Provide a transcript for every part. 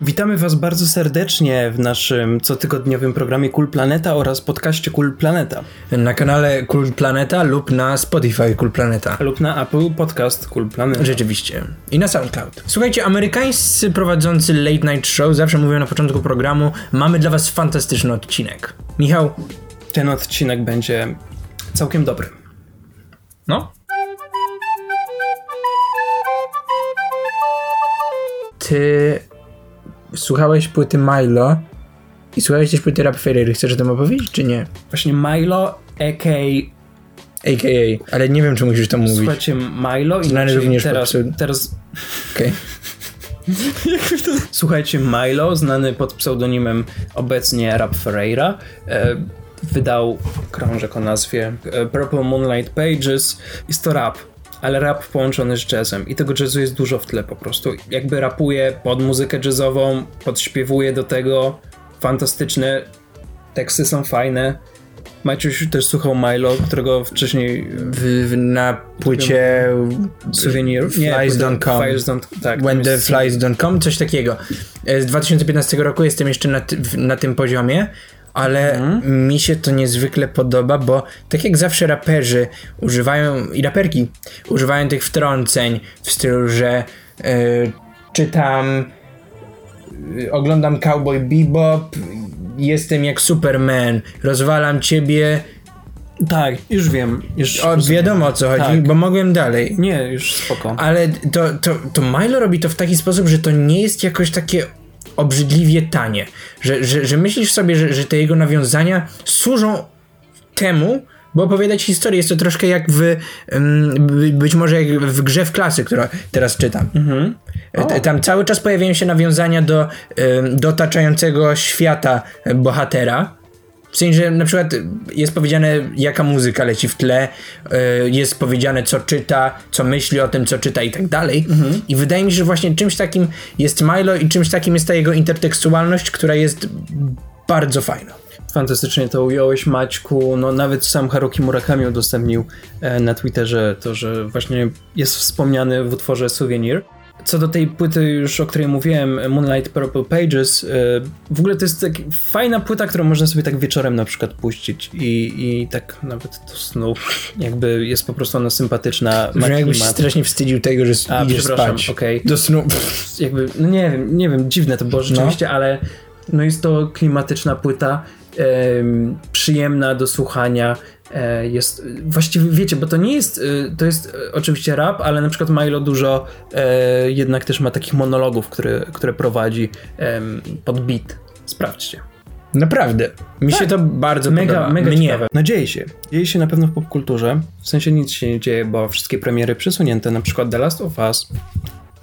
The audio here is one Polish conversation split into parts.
Witamy Was bardzo serdecznie w naszym cotygodniowym programie Cool Planeta oraz podcaście Cool Planeta. Na kanale Cool Planeta lub na Spotify Cool Planeta. Lub na Apple Podcast Cool Planeta. Rzeczywiście. I na SoundCloud. Słuchajcie, amerykańscy prowadzący Late Night Show zawsze mówią na początku programu mamy dla Was fantastyczny odcinek. Michał? Ten odcinek będzie całkiem dobry. No? Ty słuchałeś płyty Milo i słuchałeś też płyty Rap Ferrery. Chcesz o tym opowiedzieć, czy nie? Właśnie Milo, a.k. A.k.a. Ale nie wiem, czy musisz to mówić. Słuchajcie, Milo i Znany również teraz, pod teraz Okej. Słuchajcie, Milo, znany pod pseudonimem obecnie Rap Ferreira, e, wydał krążek o nazwie Purple Moonlight Pages. Jest to rap, ale rap połączony z jazzem i tego jazzu jest dużo w tle po prostu. Jakby rapuje pod muzykę jazzową, podśpiewuje do tego, fantastyczne, teksty są fajne. Maciuś też słuchał Milo, którego wcześniej W, na płycie Souvenir. Flies płyta- don't come. Flies don't, tak, When the Flies Don't Come, coś takiego. E, Z 2015 roku jestem jeszcze na, na tym poziomie, ale Mhm. mi się to niezwykle podoba, bo tak jak zawsze raperzy używają, i raperki używają tych wtrąceń w stylu, że e, czytam, e, oglądam Cowboy Bebop, jestem jak Superman, rozwalam ciebie, Tak, już wiem. Już o, wiadomo o co chodzi, Tak. bo mogłem dalej. Nie, już spoko. Ale to, to, to Milo robi to w taki sposób, że to nie jest jakoś takie obrzydliwie tanie. Że, że, że myślisz sobie, że, że te jego nawiązania służą temu, by opowiadać historię. Jest to troszkę jak w, by- być może jak w grze w klasy, którą teraz czytam. E, t- Tam cały czas pojawiają się nawiązania do, do otaczającego świata e, bohatera. W sensie, że na przykład jest powiedziane, jaka muzyka leci w tle, y, jest powiedziane, co czyta, co myśli o tym, co czyta i tak dalej. I wydaje mi się, że właśnie czymś takim jest Milo i czymś takim jest ta jego intertekstualność, która jest bardzo fajna. Fantastycznie to ująłeś, Maćku. No, nawet sam Haruki Murakami udostępnił e, na Twitterze to, że właśnie jest wspomniany w utworze Souvenir. Co do tej płyty już, o której mówiłem, Moonlight Purple Pages, e, w ogóle to jest tak fajna płyta, którą można sobie tak wieczorem na przykład puścić i, i tak nawet do snu. Jakby jest po prostu ona sympatyczna, Że jakbyś się klimat. strasznie wstydził tego, że A, idziesz spać. okej. Do snu. jakby, no nie wiem, nie wiem, dziwne to było rzeczywiście, ale no jest to klimatyczna płyta, przyjemna do słuchania, e, jest, właściwie wiecie, bo to nie jest, e, to jest e, oczywiście rap, ale na przykład Milo dużo jednak też ma takich monologów, które, które prowadzi pod beat. Sprawdźcie. Naprawdę. Mi się to bardzo Mega, podoba. mega Mnie. ciekawe. No dzieje się. Dzieje się na pewno w popkulturze. W sensie nic się nie dzieje, bo wszystkie premiery przesunięte, na przykład The Last of Us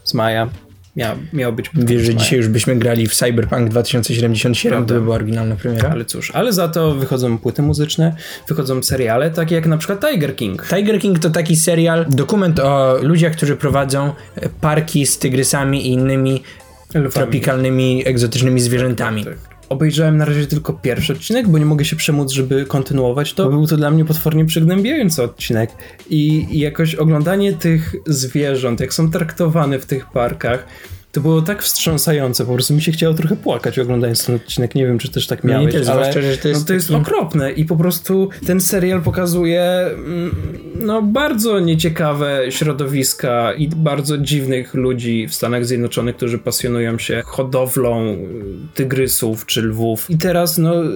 z maja. Miał, miał być Wiesz, że dzisiaj już byśmy grali w Cyberpunk 2077, Prawda. to by była oryginalna premiera. Ale cóż, ale za to wychodzą płyty muzyczne, wychodzą seriale, takie jak na przykład Tiger King. Tiger King to taki serial, dokument o ludziach, którzy prowadzą parki z tygrysami i innymi tropikalnymi, egzotycznymi zwierzętami. Tak. Obejrzałem na razie tylko pierwszy odcinek, bo nie mogę się przemóc, żeby kontynuować to. Był to dla mnie potwornie przygnębiający odcinek. I, I jakoś oglądanie tych zwierząt, jak są traktowane w tych parkach, to było tak wstrząsające. Po prostu mi się chciało trochę płakać oglądając ten odcinek. Nie wiem, czy też tak miałeś, też, ale zwłaszcza, że to jest no, to jest taki- okropne. I po prostu ten serial pokazuje mm, no, bardzo nieciekawe środowiska i bardzo dziwnych ludzi w Stanach Zjednoczonych, którzy pasjonują się hodowlą y, tygrysów czy lwów. I teraz no, y,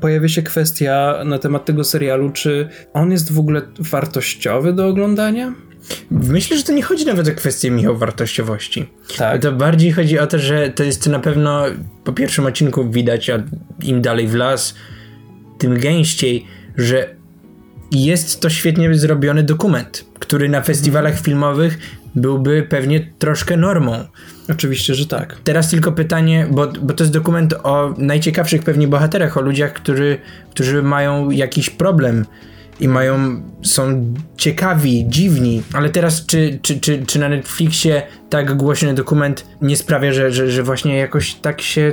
pojawia się kwestia na temat tego serialu, czy on jest w ogóle wartościowy do oglądania? Myślę, że to nie chodzi nawet o kwestię, Michał, wartościowości. Tak. To bardziej chodzi o to, że to jest na pewno po pierwszym odcinku widać, a im dalej w las, tym gęściej, że jest to świetnie zrobiony dokument, który na festiwalach filmowych byłby pewnie troszkę normą. Oczywiście, że tak. Teraz tylko pytanie, bo, bo to jest dokument o najciekawszych pewnie bohaterach, o ludziach, którzy, którzy mają jakiś problem i mają, są ciekawi, dziwni, ale teraz czy, czy, czy, czy na Netflixie tak głośny dokument nie sprawia, że, że, że właśnie jakoś tak się,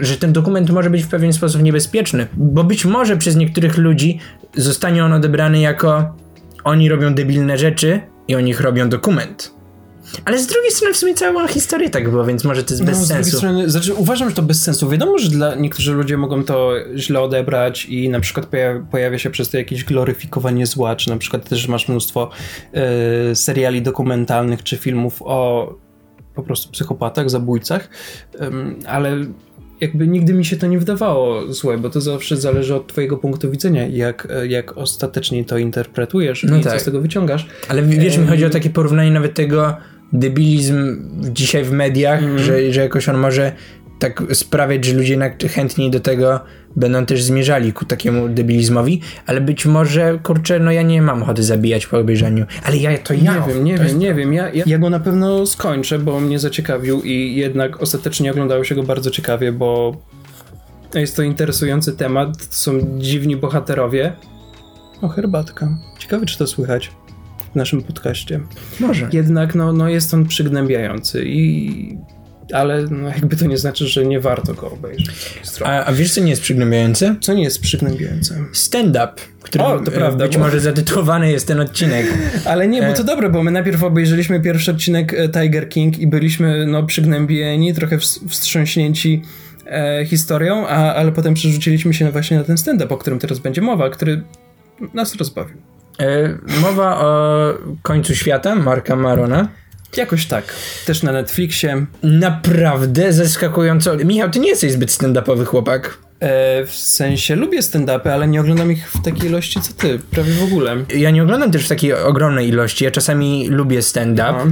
że ten dokument może być w pewien sposób niebezpieczny, bo być może przez niektórych ludzi zostanie on odebrany jako oni robią debilne rzeczy i o nich robią dokument. Ale z drugiej strony w sumie cała historia tak była, więc może to jest bez no, z drugiej sensu. strony, znaczy uważam, że to bez sensu. Wiadomo, że dla niektórzy ludzie mogą to źle odebrać i na przykład pojawia, pojawia się przez to jakieś gloryfikowanie zła, czy na przykład też masz mnóstwo e, seriali dokumentalnych czy filmów o po prostu psychopatach, zabójcach, ale jakby nigdy mi się to nie wydawało złe, bo to zawsze zależy od twojego punktu widzenia jak, jak ostatecznie to interpretujesz No i tak. co z tego wyciągasz. Ale wiesz, mi chodzi o takie porównanie nawet tego debilizm dzisiaj w mediach, Mhm. że, że jakoś on może tak sprawiać, że ludzie chętniej do tego będą też zmierzali ku takiemu debilizmowi, ale być może, kurczę, no ja nie mam ochoty zabijać po obejrzeniu, ale ja to ja. Nie wiem, nie wiem, nie wiem. Ja, ja, ja go na pewno skończę, bo mnie zaciekawił i jednak ostatecznie oglądało się go bardzo ciekawie, bo jest to interesujący temat, są dziwni bohaterowie. O, herbatka. Ciekawe, czy to słychać w naszym podcaście. Może. Jednak no, no jest on przygnębiający i... Ale no, jakby to nie znaczy, że nie warto go obejrzeć. A, a wiesz, co nie jest przygnębiające? Co nie jest przygnębiające? Stand-up, który O, to prawda, być bo- może zatytułowany jest ten odcinek. Ale nie, bo E. to dobre, bo my najpierw obejrzeliśmy pierwszy odcinek e, Tiger King i byliśmy no przygnębieni, trochę wstrząśnięci e, historią, a, ale potem przerzuciliśmy się właśnie na ten stand-up, o którym teraz będzie mowa, który nas rozbawił. E, mowa o końcu świata Marka Marona. Jakoś tak. Też na Netflixie. Naprawdę zaskakująco. Michał, ty nie jesteś zbyt stand-upowy chłopak. E, w sensie lubię stand-upy, ale nie oglądam ich w takiej ilości co ty, prawie w ogóle. Ja nie oglądam też w takiej ogromnej ilości. Ja czasami lubię stand-up. No.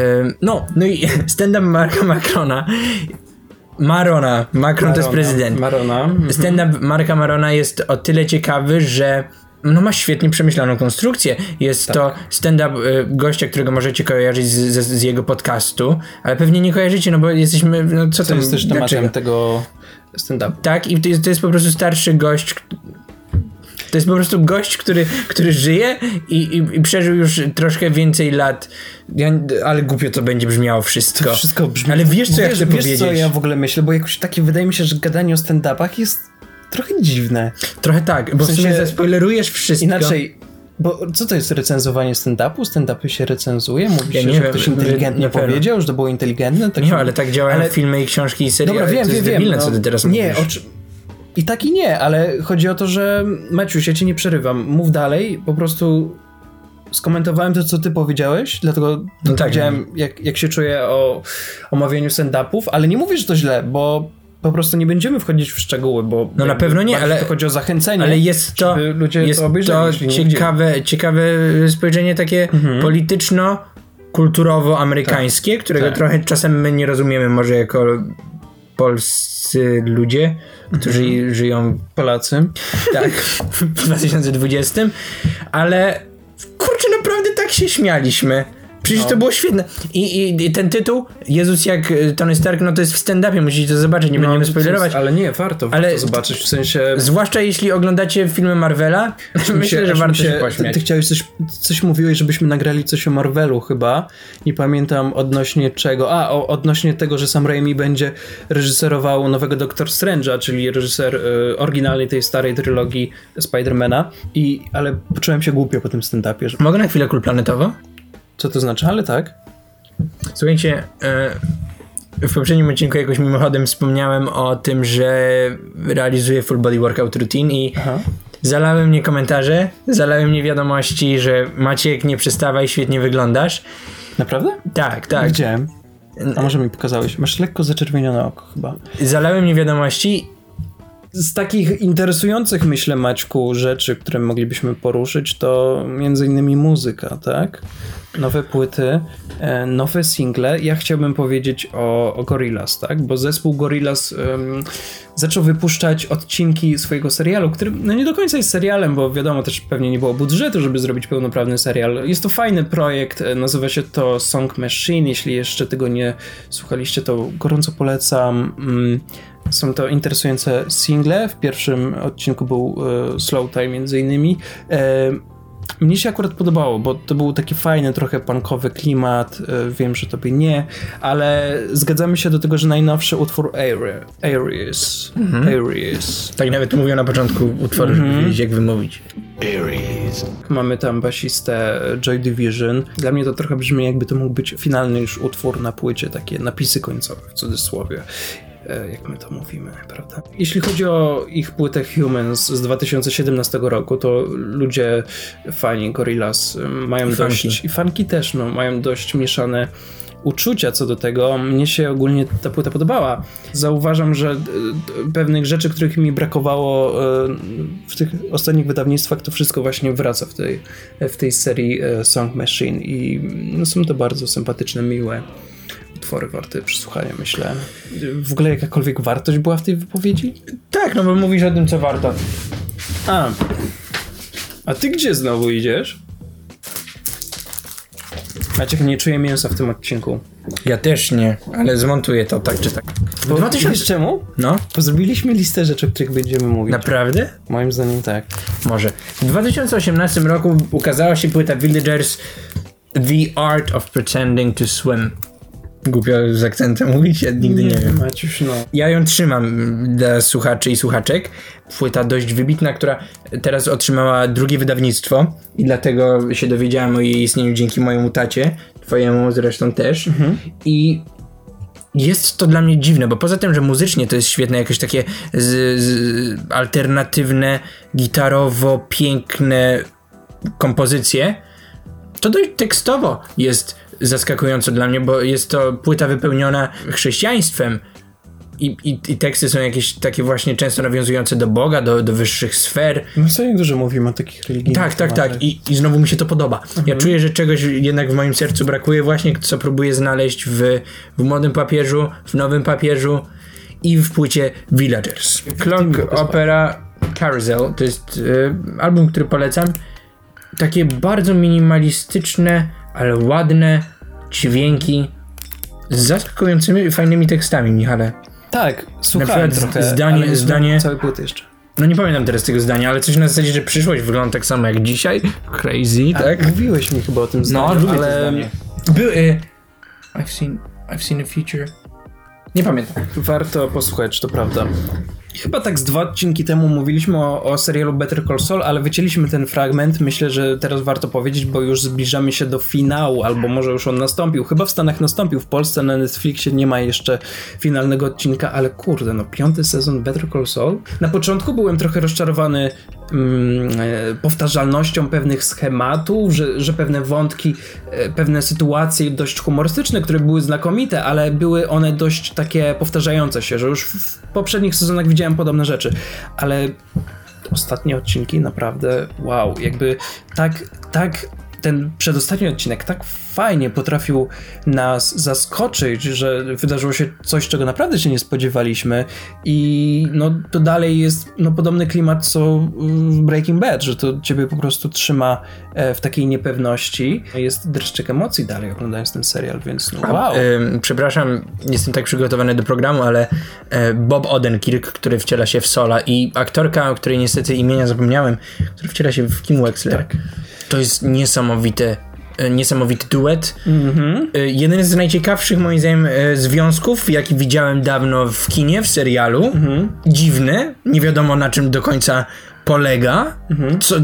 E, No, no i stand-up Marka Macrona. Marona. Macron to jest Marona, prezydent. Marona. Mhm. Stand-up Marka Marona jest o tyle ciekawy, że no ma świetnie przemyślaną konstrukcję. Jest Tak. to stand-up y, gościa, którego możecie kojarzyć z, z, z jego podcastu, ale pewnie nie kojarzycie, no bo jesteśmy, no co To tam, jest też tematem dlaczego? tego stand-upu. Tak, i to jest, to jest po prostu starszy gość. To jest po prostu gość, który, który żyje i, i, i przeżył już troszkę więcej lat. Ja, ale głupio to będzie brzmiało wszystko. Wszystko brzmi... Ale wiesz, co ja wiesz, chcę wiesz, powiedzieć? co ja w ogóle myślę, bo jakoś takie wydaje mi się, że gadanie o stand-upach jest trochę dziwne. Trochę tak, bo w, W sumie sensie- zaspoilerujesz wszystko. Inaczej, bo co to jest recenzowanie stand-upu? Stand-upy się recenzuje? Mówi Ja się, nie że wiem, ktoś inteligentnie pewno. powiedział, że to było inteligentne? Tak Nie, ale tak działają ale- filmy i książki i seriale. Dobra, wiem, to wiem, wiem. debilne, no, co ty teraz nie, mówisz. oczy... I tak i nie, ale chodzi o to, że Maciuś, ja cię nie przerywam. Mów dalej, po prostu skomentowałem to, co ty powiedziałeś, dlatego No tak, powiedziałem, jak, jak się czuję o omawianiu stand-upów, ale nie mówię, że to źle, bo po prostu nie będziemy wchodzić w szczegóły, bo No na pewno nie, ale- chodzi o zachęcenie, Ale jest to, ludzie jest to obejrzeli. to gdzie. ciekawe, ciekawe spojrzenie takie Mhm. polityczno-kulturowo-amerykańskie, którego tak. trochę czasem my nie rozumiemy może jako polscy ludzie, którzy Mhm. żyją Polacy. tak w 2020, ale kurczę, naprawdę tak się śmialiśmy. Przecież No. to było świetne. I, i, I ten tytuł, Jezus jak y, Tony Stark, no to jest w stand-upie, musicie to zobaczyć, nie będziemy No, spoilerować. Ale nie, warto, Ale- warto zobaczyć, w sensie... Zwłaszcza jeśli oglądacie filmy Marvela, mi myślę, się- że mi warto się, Ty, pośmiać. ty chciałeś coś, coś mówiłeś, żebyśmy nagrali coś o Marvelu chyba. Nie pamiętam odnośnie czego. A, o, odnośnie tego, że Sam Raimi będzie reżyserował nowego Doctor Strange'a, czyli reżyser y, oryginalnej tej starej trylogii Spidermana. I, ale poczułem się głupio po tym stand-upie. Że, Mogę na chwilę kulplanetowo? Co to znaczy? Ale tak. Słuchajcie, e, w poprzednim odcinku jakoś mimochodem wspomniałem o tym, że realizuję full body workout routine i Aha. zalały mnie komentarze, zalały mnie wiadomości, że Maciek, nie przestawaj, świetnie wyglądasz. Naprawdę? Tak, tak. Widziałem. A może mi pokazałeś? Masz lekko zaczerwienione oko chyba. Zalały mnie wiadomości Z takich interesujących, myślę, Maćku, rzeczy, które moglibyśmy poruszyć, to między innymi muzyka, tak? Nowe płyty, e, nowe single. Ja chciałbym powiedzieć o, o Gorillaz, tak? Bo zespół Gorillaz em, zaczął wypuszczać odcinki swojego serialu, który no nie do końca jest serialem, bo wiadomo, też pewnie nie było budżetu, żeby zrobić pełnoprawny serial. Jest to fajny projekt, e, nazywa się to Song Machine. Jeśli jeszcze tego nie słuchaliście, to gorąco polecam. Są to interesujące single. W pierwszym odcinku był e, Slow Time między innymi. E, Mnie się akurat podobało, bo to był taki fajny, trochę punkowy klimat. e, Wiem, że tobie nie, ale zgadzamy się do tego, że najnowszy utwór Aries, Aries, Aries. Tak nawet mówią na początku utworu, żeby wiedzieć jak wymówić. Mamy tam basistę Joy Division. Dla mnie to trochę brzmi, jakby to mógł być finalny już utwór na płycie, takie napisy końcowe w cudzysłowie. E, Jak my to mówimy, prawda? Jeśli chodzi o ich płytę Humans z 2017 roku, to ludzie, fani Gorillaz y, mają I dość, i fanki też, no, mają dość mieszane uczucia co do tego. Mnie się ogólnie ta płyta podobała. Zauważam, że y, pewnych rzeczy, których mi brakowało y, w tych ostatnich wydawnictwach, to wszystko właśnie wraca w tej, w tej serii y, Song Machine i no, są to bardzo sympatyczne, miłe utwory warte przesłuchania, myślę. W ogóle jakakolwiek wartość była w tej wypowiedzi? Tak, no bo mówisz o tym, co warto. A, a ty gdzie znowu idziesz? Maciek nie czuje mięsa w tym odcinku. Ja też nie, ale zmontuję to tak czy tak. Bo 2000 Wiesz czemu? No, Bo zrobiliśmy listę rzeczy, o których będziemy mówić. naprawdę? Moim zdaniem tak. Może. W 2018 roku ukazała się płyta Villagers The Art of Pretending to Swim. Głupio z akcentem mówić, ja nigdy nie, wiem. Maciuś, no. Ja ją trzymam dla słuchaczy i słuchaczek. Płyta dość wybitna, która teraz otrzymała drugie wydawnictwo i dlatego się dowiedziałem o jej istnieniu dzięki mojemu tacie, twojemu zresztą też. I jest to dla mnie dziwne, bo poza tym, że muzycznie to jest świetne, jakieś takie z, z, alternatywne, gitarowo piękne kompozycje, to dość tekstowo jest zaskakująco dla mnie, bo jest to płyta wypełniona chrześcijaństwem. I, i, I teksty są jakieś takie właśnie często nawiązujące do Boga, do, do wyższych sfer. My sobie dużo mówimy o takich religijnych Tak, tak, tematach. tak. I, I znowu mi się to podoba. Ja czuję, że czegoś jednak w moim sercu brakuje właśnie, co próbuję znaleźć w, w Młodym Papieżu, w Nowym Papieżu i w płycie Villagers. Clock Opera Carousel to jest y, album, który polecam. Takie bardzo minimalistyczne, ale ładne dźwięki z zaskakującymi i fajnymi tekstami, Michale. Tak, słuchałem trochę, zdanie- zdanie- całej płyty jeszcze. No nie pamiętam teraz tego zdania, ale coś na zasadzie, że przyszłość wygląda tak samo jak dzisiaj. Crazy, tak? Mówiłeś mi chyba o tym No, zdaniu, lubię ale to zdanie. Y, I've seen, I've seen a future. Nie pamiętam. warto posłuchać, to prawda. Chyba tak z dwa odcinki temu mówiliśmy o, o serialu Better Call Saul, ale wycięliśmy ten fragment. Myślę, że teraz warto powiedzieć, bo już zbliżamy się do finału, albo może już on nastąpił. Chyba w Stanach nastąpił, w Polsce na Netflixie nie ma jeszcze finalnego odcinka, ale kurde, no piąty sezon Better Call Saul. Na początku byłem trochę rozczarowany powtarzalnością pewnych schematów, że, że pewne wątki, e, pewne sytuacje dość humorystyczne, które były znakomite, ale były one dość takie powtarzające się, że już w poprzednich sezonach widziałem podobne rzeczy, ale ostatnie odcinki naprawdę wow, jakby tak, tak ten przedostatni odcinek tak fajnie potrafił nas zaskoczyć, że wydarzyło się coś, czego naprawdę się nie spodziewaliśmy i no to dalej jest no, podobny klimat co w Breaking Bad, że to ciebie po prostu trzyma e, w takiej niepewności. Jest dreszczyk emocji dalej oglądając ten serial, więc no, wow. Przepraszam, nie jestem tak przygotowany do programu, ale e, Bob Odenkirk, który wciela się w Sola i aktorka, o której niestety imienia zapomniałem, która wciela się w Kim Wexler. Tak. To jest niesamowite e, niesamowity duet. Mhm. E, Jeden z najciekawszych moim zdaniem e, związków, jaki widziałem dawno w kinie, w serialu. Mhm. Dziwny, nie wiadomo na czym do końca polega. Mhm. Co,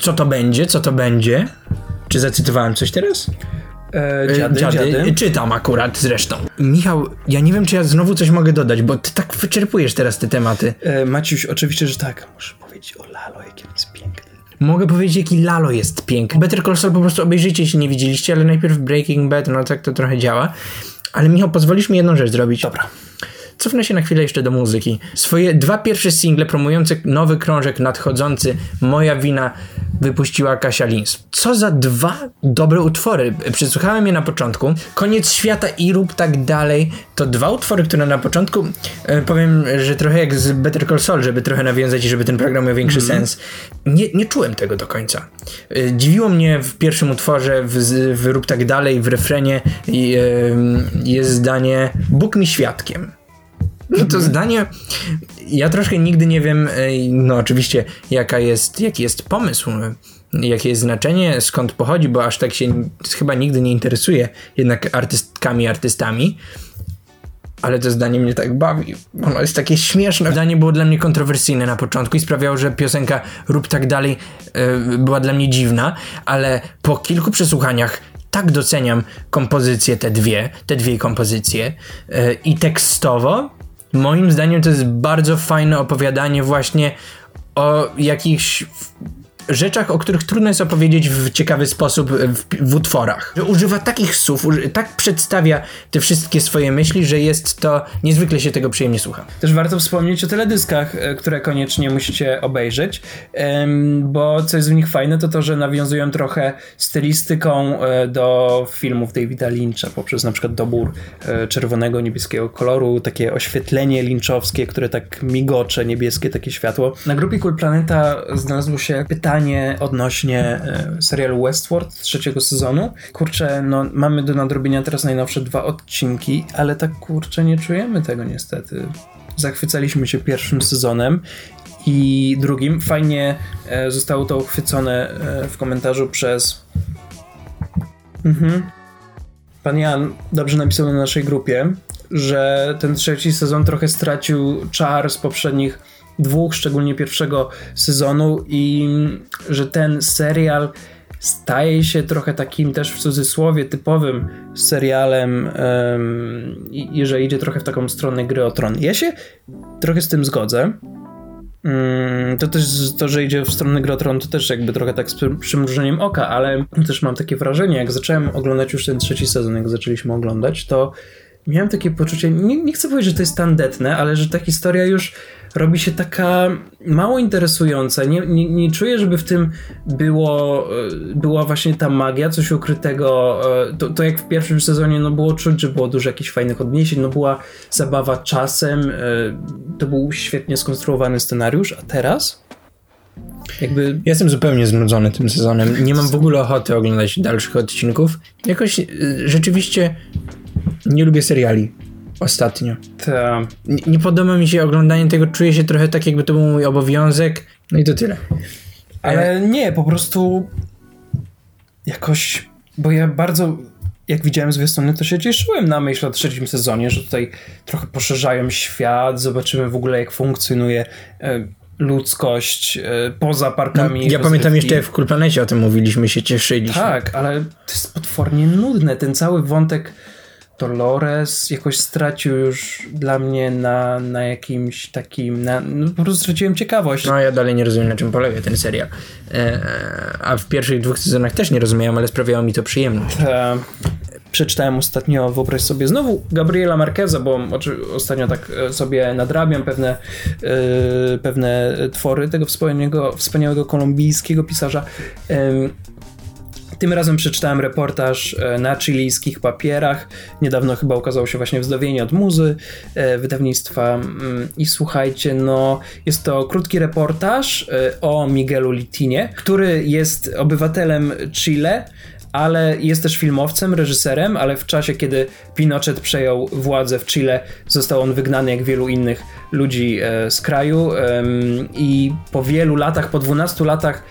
co to będzie, co to będzie. Czy zacytowałem coś teraz? E, E, dziady, dziady. Czytam akurat zresztą. Michał, ja nie wiem, czy ja znowu coś mogę dodać, bo ty tak wyczerpujesz teraz te tematy. E, Maciuś, oczywiście, że tak. Muszę powiedzieć o Lalo, jaki on jest piękny. Mogę powiedzieć, jaki Lalo jest piękny. Better Call Saul po prostu obejrzyjcie, jeśli nie widzieliście, ale najpierw Breaking Bad, no tak to trochę działa. Ale Michał, pozwolisz mi jedną rzecz zrobić? Dobra. Cofnę się na chwilę jeszcze do muzyki. Swoje dwa pierwsze single promujące nowy krążek nadchodzący Moja wina wypuściła Kasia Lins. Co za dwa dobre utwory. Przesłuchałem je na początku. Koniec świata i rób tak dalej. To dwa utwory, które na początku e, powiem, że trochę jak z Better Call Saul, żeby trochę nawiązać i żeby ten program miał większy sens. Nie, nie czułem tego do końca. E, Dziwiło mnie w pierwszym utworze, w, w rób tak dalej, w refrenie i, e, jest zdanie Bóg mi świadkiem. No to zdanie, ja troszkę nigdy nie wiem, ej, no oczywiście jaka jest, jaki jest pomysł jakie jest znaczenie, skąd pochodzi, bo aż tak się chyba nigdy nie interesuje jednak artystkami, artystami. Ale to zdanie mnie tak bawi. Ono jest takie śmieszne. Zdanie było dla mnie kontrowersyjne na początku i sprawiało, że piosenka Rób tak dalej yy, była dla mnie dziwna, ale po kilku przesłuchaniach tak doceniam kompozycje te dwie, te dwie kompozycje yy, i tekstowo moim zdaniem to jest bardzo fajne opowiadanie właśnie o jakichś rzeczach, o których trudno jest opowiedzieć w ciekawy sposób w, w utworach. Że używa takich słów, tak przedstawia te wszystkie swoje myśli, że jest to niezwykle się tego przyjemnie słucha. Też warto wspomnieć o teledyskach, e, które koniecznie musicie obejrzeć, bo co jest w nich fajne, to to, że nawiązują trochę stylistyką e, do filmów Davida Lyncha, poprzez na przykład dobór e, czerwonego, niebieskiego koloru, takie oświetlenie lynchowskie, które tak migocze, niebieskie takie światło. Na grupie Cool Planeta znalazło się pytanie pytanie odnośnie e, serialu Westworld trzeciego sezonu. Kurczę, no mamy do nadrobienia teraz najnowsze dwa odcinki, ale tak kurczę nie czujemy tego niestety. Zachwycaliśmy się pierwszym sezonem i drugim. Fajnie e, zostało to uchwycone e, w komentarzu przez mhm. Pan Jan dobrze napisał na naszej grupie, że ten trzeci sezon trochę stracił czar z poprzednich dwóch, szczególnie pierwszego sezonu i że ten serial staje się trochę takim też w cudzysłowie typowym serialem, um, jeżeli idzie trochę w taką stronę gry o tron. Ja się trochę z tym zgodzę. Um, to też to, że idzie w stronę gry o tron, to też jakby trochę tak z przymrużeniem oka, ale też mam takie wrażenie, jak zacząłem oglądać już ten trzeci sezon, jak zaczęliśmy oglądać, to miałem takie poczucie, nie, nie chcę powiedzieć, że to jest tandetne, ale że ta historia już robi się taka mało interesująca. Nie, nie, nie czuję, żeby w tym było, e, była właśnie ta magia, coś ukrytego. E, to, to jak w pierwszym sezonie no było czuć, że było dużo jakichś fajnych odniesień, no była zabawa czasem, e, to był świetnie skonstruowany scenariusz, a teraz jakby... Jestem zupełnie znudzony tym sezonem. Nie mam w ogóle ochoty oglądać dalszych odcinków. Jakoś rzeczywiście nie lubię seriali ostatnio. Ta. Nie, nie, podoba mi się oglądanie tego, czuję się trochę tak, jakby to był mój obowiązek. No i to tyle. Ale e... nie, po prostu jakoś, bo ja bardzo, jak widziałem zwiastuny, to się cieszyłem na myśl o trzecim sezonie, że tutaj trochę poszerzają świat, zobaczymy w ogóle jak funkcjonuje e, ludzkość e, poza parkami. No, ja pamiętam jeszcze w Kulplanecie o tym mówiliśmy, się cieszyliśmy. Tak, ale to jest potwornie nudne. Ten cały wątek Dolores jakoś stracił już dla mnie na, na jakimś takim, na, no po prostu straciłem ciekawość. No ja dalej nie rozumiem na czym polega ten serial. E, a w pierwszych dwóch sezonach też nie rozumiałem, ale sprawiało mi to przyjemność. E, przeczytałem ostatnio, wyobraź sobie, znowu Gabriela Marqueza, bo ostatnio tak e, sobie nadrabiam pewne, e, pewne twory tego wspaniałego, wspaniałego kolumbijskiego pisarza. Tym razem przeczytałem reportaż e, na chilijskich papierach. Niedawno chyba ukazało się właśnie wznowienie od muzy e, wydawnictwa. Mm, I słuchajcie, no jest to krótki reportaż e, o Miguelu Litinie, który jest obywatelem Chile, ale jest też filmowcem, reżyserem, ale w czasie, kiedy Pinochet przejął władzę w Chile, został on wygnany jak wielu innych ludzi z kraju i po wielu latach, po 12 latach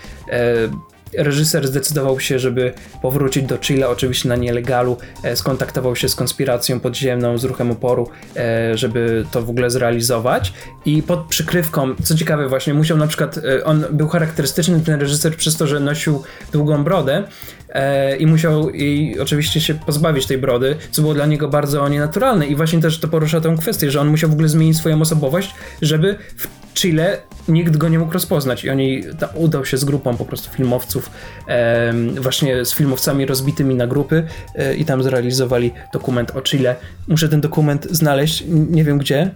reżyser zdecydował się, żeby powrócić do Chile, oczywiście na nielegalu, e, skontaktował się z konspiracją podziemną, z ruchem oporu, e, żeby to w ogóle zrealizować. I pod przykrywką, co ciekawe właśnie, musiał na przykład, e, on był charakterystyczny, ten reżyser, przez to, że nosił długą brodę i musiał i oczywiście się pozbawić tej brody, co było dla niego bardzo nienaturalne. I właśnie też to porusza tę kwestię, że on musiał w ogóle zmienić swoją osobowość, żeby w Chile nikt go nie mógł rozpoznać. I oni udał się z grupą po prostu filmowców, właśnie z filmowcami rozbitymi na grupy e, i tam zrealizowali dokument o Chile. Muszę ten dokument znaleźć, nie wiem gdzie.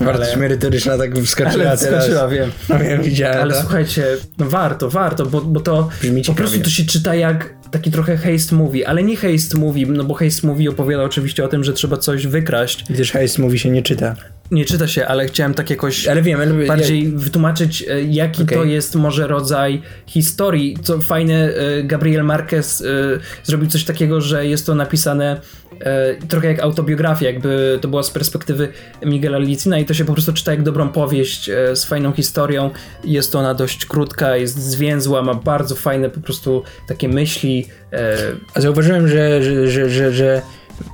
Wartość ale... merytoryczna tak wskoczyła ale teraz. Wskoczyła, wiem. No wiem, widziałem. Ale to. słuchajcie, no warto, warto, bo, bo to Brzmi po prostu to się czyta jak taki trochę haste movie, ale nie haste movie, no bo haste movie opowiada oczywiście o tym, że trzeba coś wykraść. Gdyż haste movie się nie czyta. Nie czyta się, ale chciałem tak jakoś Ale wiem, ale bardziej wytłumaczyć, e, jaki Okej. to jest może rodzaj historii. Co fajne, e, Gabriel Marquez e, zrobił coś takiego, że jest to napisane trochę jak autobiografia, jakby to była z perspektywy Miguela Licina i to się po prostu czyta jak dobrą powieść z fajną historią. Jest ona dość krótka, jest zwięzła, ma bardzo fajne po prostu takie myśli. A zauważyłem, że, że, że, że, że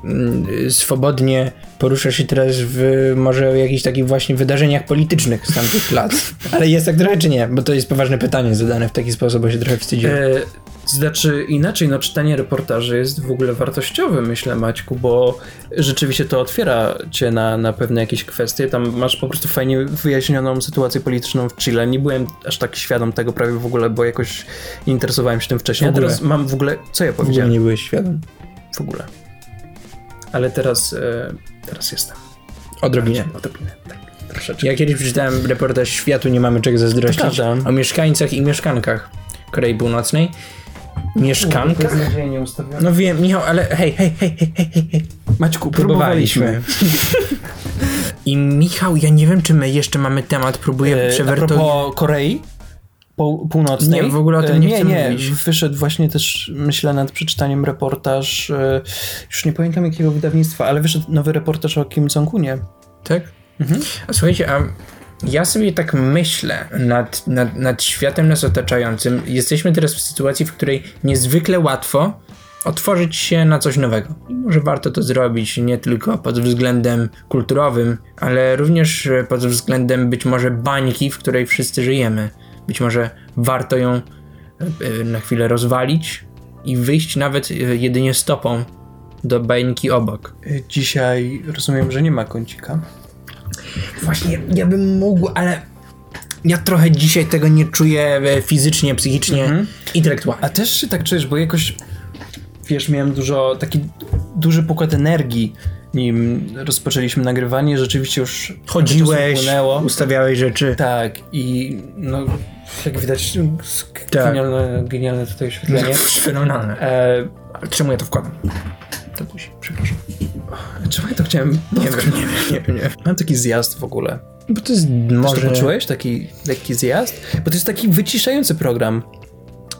mm, swobodnie porusza się teraz w może jakichś takich właśnie wydarzeniach politycznych z tamtych lat. Ale jest tak trochę czy nie? Bo to jest poważne pytanie zadane w taki sposób, bo się trochę wstydziłem. E, znaczy inaczej, no czytanie reportaży jest w ogóle wartościowe, myślę Maćku, bo rzeczywiście to otwiera cię na, na pewne jakieś kwestie. Tam masz po prostu fajnie wyjaśnioną sytuację polityczną w Chile. Nie byłem aż tak świadom tego prawie w ogóle, bo jakoś nie interesowałem się tym wcześniej. A teraz mam w ogóle, co ja w ogóle powiedziałem? nie byłeś świadom. W ogóle. Ale teraz, e, teraz jestem. Odrobinę. Odrobinę, tak. Troszeczkę. Ja kiedyś przeczytałem reportaż Światu nie mamy czego zazdrościć o mieszkańcach i mieszkankach Korei Północnej. Mieszkankach? No wiem, Michał, ale hej, hej, hej, hej, hej, hej, hej. Maćku, Próbowaliśmy. próbowaliśmy. I Michał, ja nie wiem, czy my jeszcze mamy temat, próbuję E, a przewertować. propos Korei Północnej. Nie, w ogóle o tym nie nie, nie. mówić. Wyszedł właśnie też, myślę, nad przeczytaniem reportaż, e, już nie pamiętam jakiego wydawnictwa, ale wyszedł nowy reportaż o Kim Jong-unie. Tak? Mhm. A słuchajcie, a ja sobie tak myślę nad, nad, nad światem nas otaczającym. Jesteśmy teraz w sytuacji, w której niezwykle łatwo otworzyć się na coś nowego. I może warto to zrobić nie tylko pod względem kulturowym, ale również pod względem być może bańki, w której wszyscy żyjemy. Być może warto ją e, e, na chwilę rozwalić i wyjść nawet e, jedynie stopą do bańki obok. Dzisiaj rozumiem, że nie ma kącika. Właśnie, ja bym mógł, ale ja trochę dzisiaj tego nie czuję fizycznie, psychicznie, intelektualnie. A też się tak czujesz, bo jakoś, wiesz, miałem dużo, taki duży pokład energii, nim rozpoczęliśmy nagrywanie, rzeczywiście już Chodziłeś, ustawiałeś rzeczy. Tak, i no, jak widać, Tak. genialne, genialne tutaj oświetlenie. Fenomenalne. E, Ale Czemu ja to wkładam? To później, przepraszam. czemu ja to chciałem Nie wiem, nie wiem, nie wiem. Mam taki zjazd w ogóle. Bo to jest Może... może... to poczułeś? Taki lekki zjazd? Bo to jest taki wyciszający program.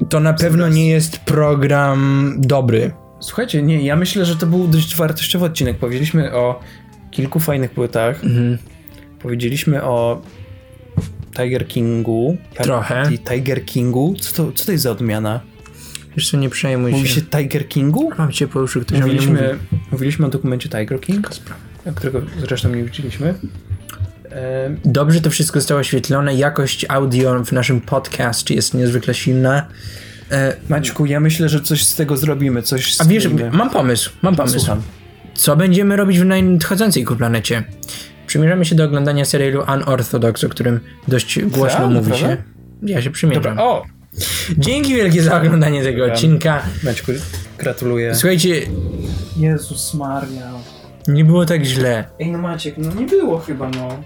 To na pewno nie jest program dobry. Słuchajcie, nie, ja myślę, że to był dość wartościowy odcinek. Powiedzieliśmy o kilku fajnych płytach. Mhm. Powiedzieliśmy o Tiger Kingu. Trochę. I Tiger Kingu. Co to, co to jest za odmiana? Co, nie przejmuj Mówi się. się Tiger Kingu? Mam cię po uszy, ktoś mówi. Mówiliśmy, mówiliśmy o dokumencie Tiger King, którego zresztą nie widzieliśmy. Dobrze to wszystko zostało oświetlone, jakość audio w naszym podcast jest niezwykle silna. E, Maćku, ja myślę, że coś z tego zrobimy. Coś a wiesz, zrobimy. mam pomysł, mam pomysł. Słucham. Co będziemy robić w nadchodzącej ku planecie? Przymierzamy się do oglądania serialu Unorthodox, o którym dość głośno Tak, mówi się. Ja się przymierzam. Dobra, o! Dzięki wielkie za oglądanie tego odcinka. Maćku, gratuluję. Słuchajcie, Jezus Maria. nie było tak źle. Ej, no Maciek, no nie było chyba, no.